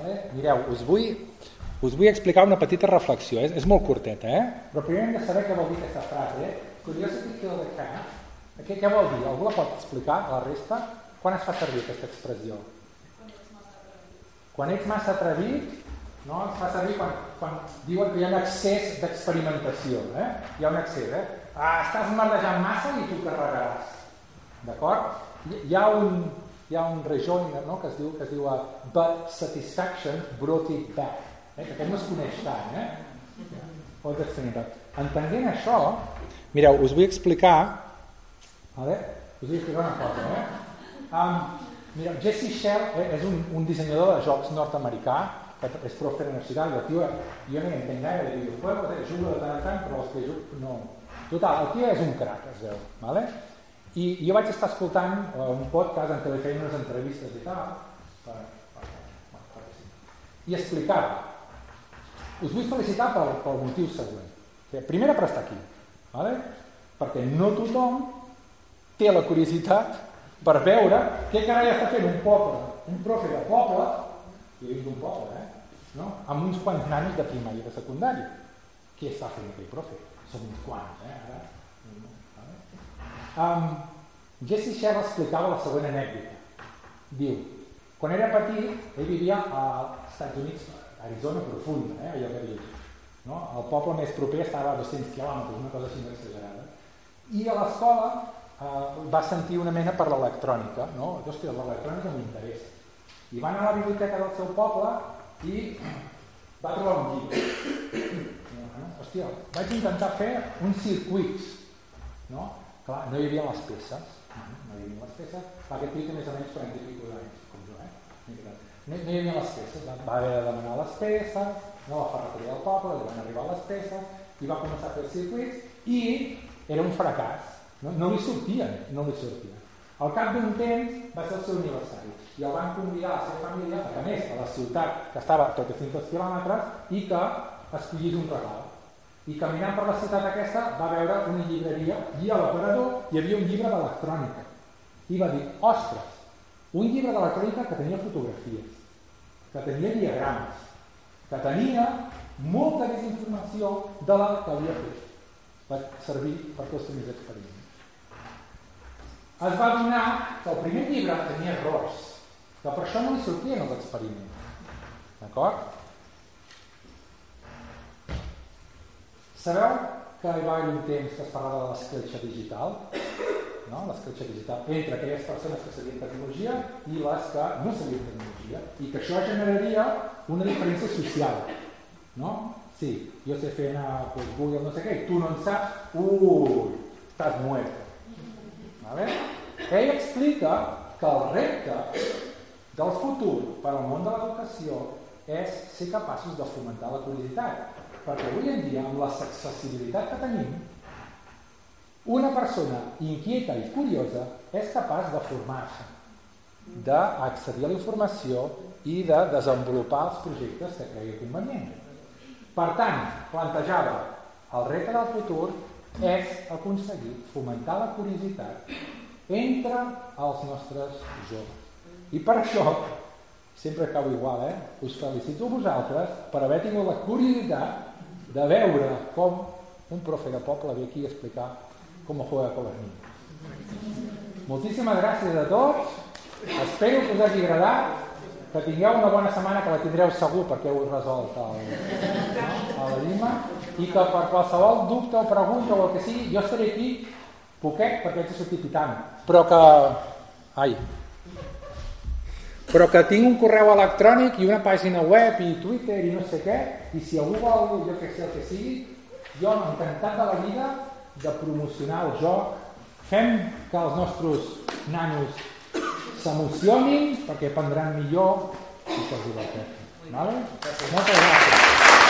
Vale? Mireu, us vull, us vull explicar una petita reflexió, és, és molt curteta, eh? però primer hem de saber què vol dir aquesta frase. Eh? Curiosity kill the cat. Què, què vol dir? Algú la pot explicar, la resta? Quan es fa servir aquesta expressió? Quan ets massa atrevit, no? es fa servir quan, quan diuen que hi ha un excés d'experimentació. Eh? Hi ha un excés, eh? Ah, estàs merdejant massa i tu carregaràs. D'acord? Hi ha un, hi ha un rejoinder no? que es diu, que es diu uh, but satisfaction brought it back eh? que aquest no es coneix tant eh? Pot entenent això mireu, us vull explicar vale? us vull explicar una cosa eh? um, mireu, Jesse Shell eh, és un, un dissenyador de jocs nord-americà que és profe universitari, el tio, jo no entenc gaire de videojuegos, eh? jugo de tant en tant, però els que jugo, no. Total, el tio és un crac, es veu, ¿vale? I jo vaig estar escoltant uh, un podcast en què li feien unes entrevistes i tal, per, per, per, per, i explicava. Us vull felicitar pel, pel motiu següent. Primera per estar aquí, vale? perquè no tothom té la curiositat per veure què carai està fent un poble, un profe de poble, jo vinc d'un poble, eh? no? amb uns quants nanos de primària i de secundària. Què està fent aquell profe? Som uns quants, eh? Ara Um, Jesse Shell explicava la següent anècdota. Diu, quan era petit, ell vivia als Estats Units, Arizona profunda, eh, allò que dius. No? El poble més proper estava a 200 quilòmetres, una cosa així exagerada. I a l'escola eh, va sentir una mena per l'electrònica, no? Hòstia, l'electrònica m'interessa. I va anar a la biblioteca del seu poble i va trobar un llibre. Hòstia, vaig intentar fer uns circuits, no? Clar, no hi havia les peces, no hi havia les peces, tio té més o menys 40 i pico d'anys, com jo, eh? No, no hi havia les peces, va haver de demanar les peces, no, la ferreteria del poble, li van arribar les peces, i va començar a fer els circuits, i era un fracàs, no, no li sortien, no li sortien. Al cap d'un temps va ser el seu aniversari i el van convidar a la seva família, a més a la ciutat que estava a 300 quilòmetres, i que escollís un regal i caminant per la ciutat aquesta va veure una llibreria i a l'operador hi havia un llibre d'electrònica i va dir, ostres, un llibre d'electrònica que tenia fotografies, que tenia diagrames, que tenia molta més informació de la que havia fet. Va servir per tots els experiments. Es va donar que el primer llibre tenia errors, que per això no li sortien els experiments. D'acord? Sabeu que hi va haver un temps que es parlava de l'escletxa digital? No? L'escletxa digital entre aquelles persones que sabien tecnologia i les que no sabien tecnologia i que això generaria una diferència social. No? Sí, jo sé fer anar pues, Google no sé què i tu no en saps, ui, estàs muerto. Vale? Ell explica que el repte del futur per al món de l'educació és ser capaços de fomentar la curiositat perquè avui en dia, amb l'accessibilitat que tenim, una persona inquieta i curiosa és capaç de formar-se, d'accedir a la informació i de desenvolupar els projectes que cregui convenient. Per tant, plantejava el repte del futur és aconseguir fomentar la curiositat entre els nostres joves. I per això, sempre acabo igual, eh? us felicito a vosaltres per haver tingut la curiositat de veure com un profe de poble ve aquí a explicar com juega con los niños. Moltíssimes gràcies a tots, espero que us hagi agradat, que tingueu una bona setmana, que la tindreu segur perquè heu resolt el, a la Llima, i que per qualsevol dubte o pregunta o el que sigui, jo estaré aquí poquet perquè de sortir pitant, però que... Ai, però que tinc un correu electrònic i una pàgina web i Twitter i no sé què, i si algú vol, jo que sé el que sigui, jo encantat de la vida de promocionar el joc, fem que els nostres nanos s'emocionin perquè prendran millor i que els diverteixin. Vale? Moltes gràcies.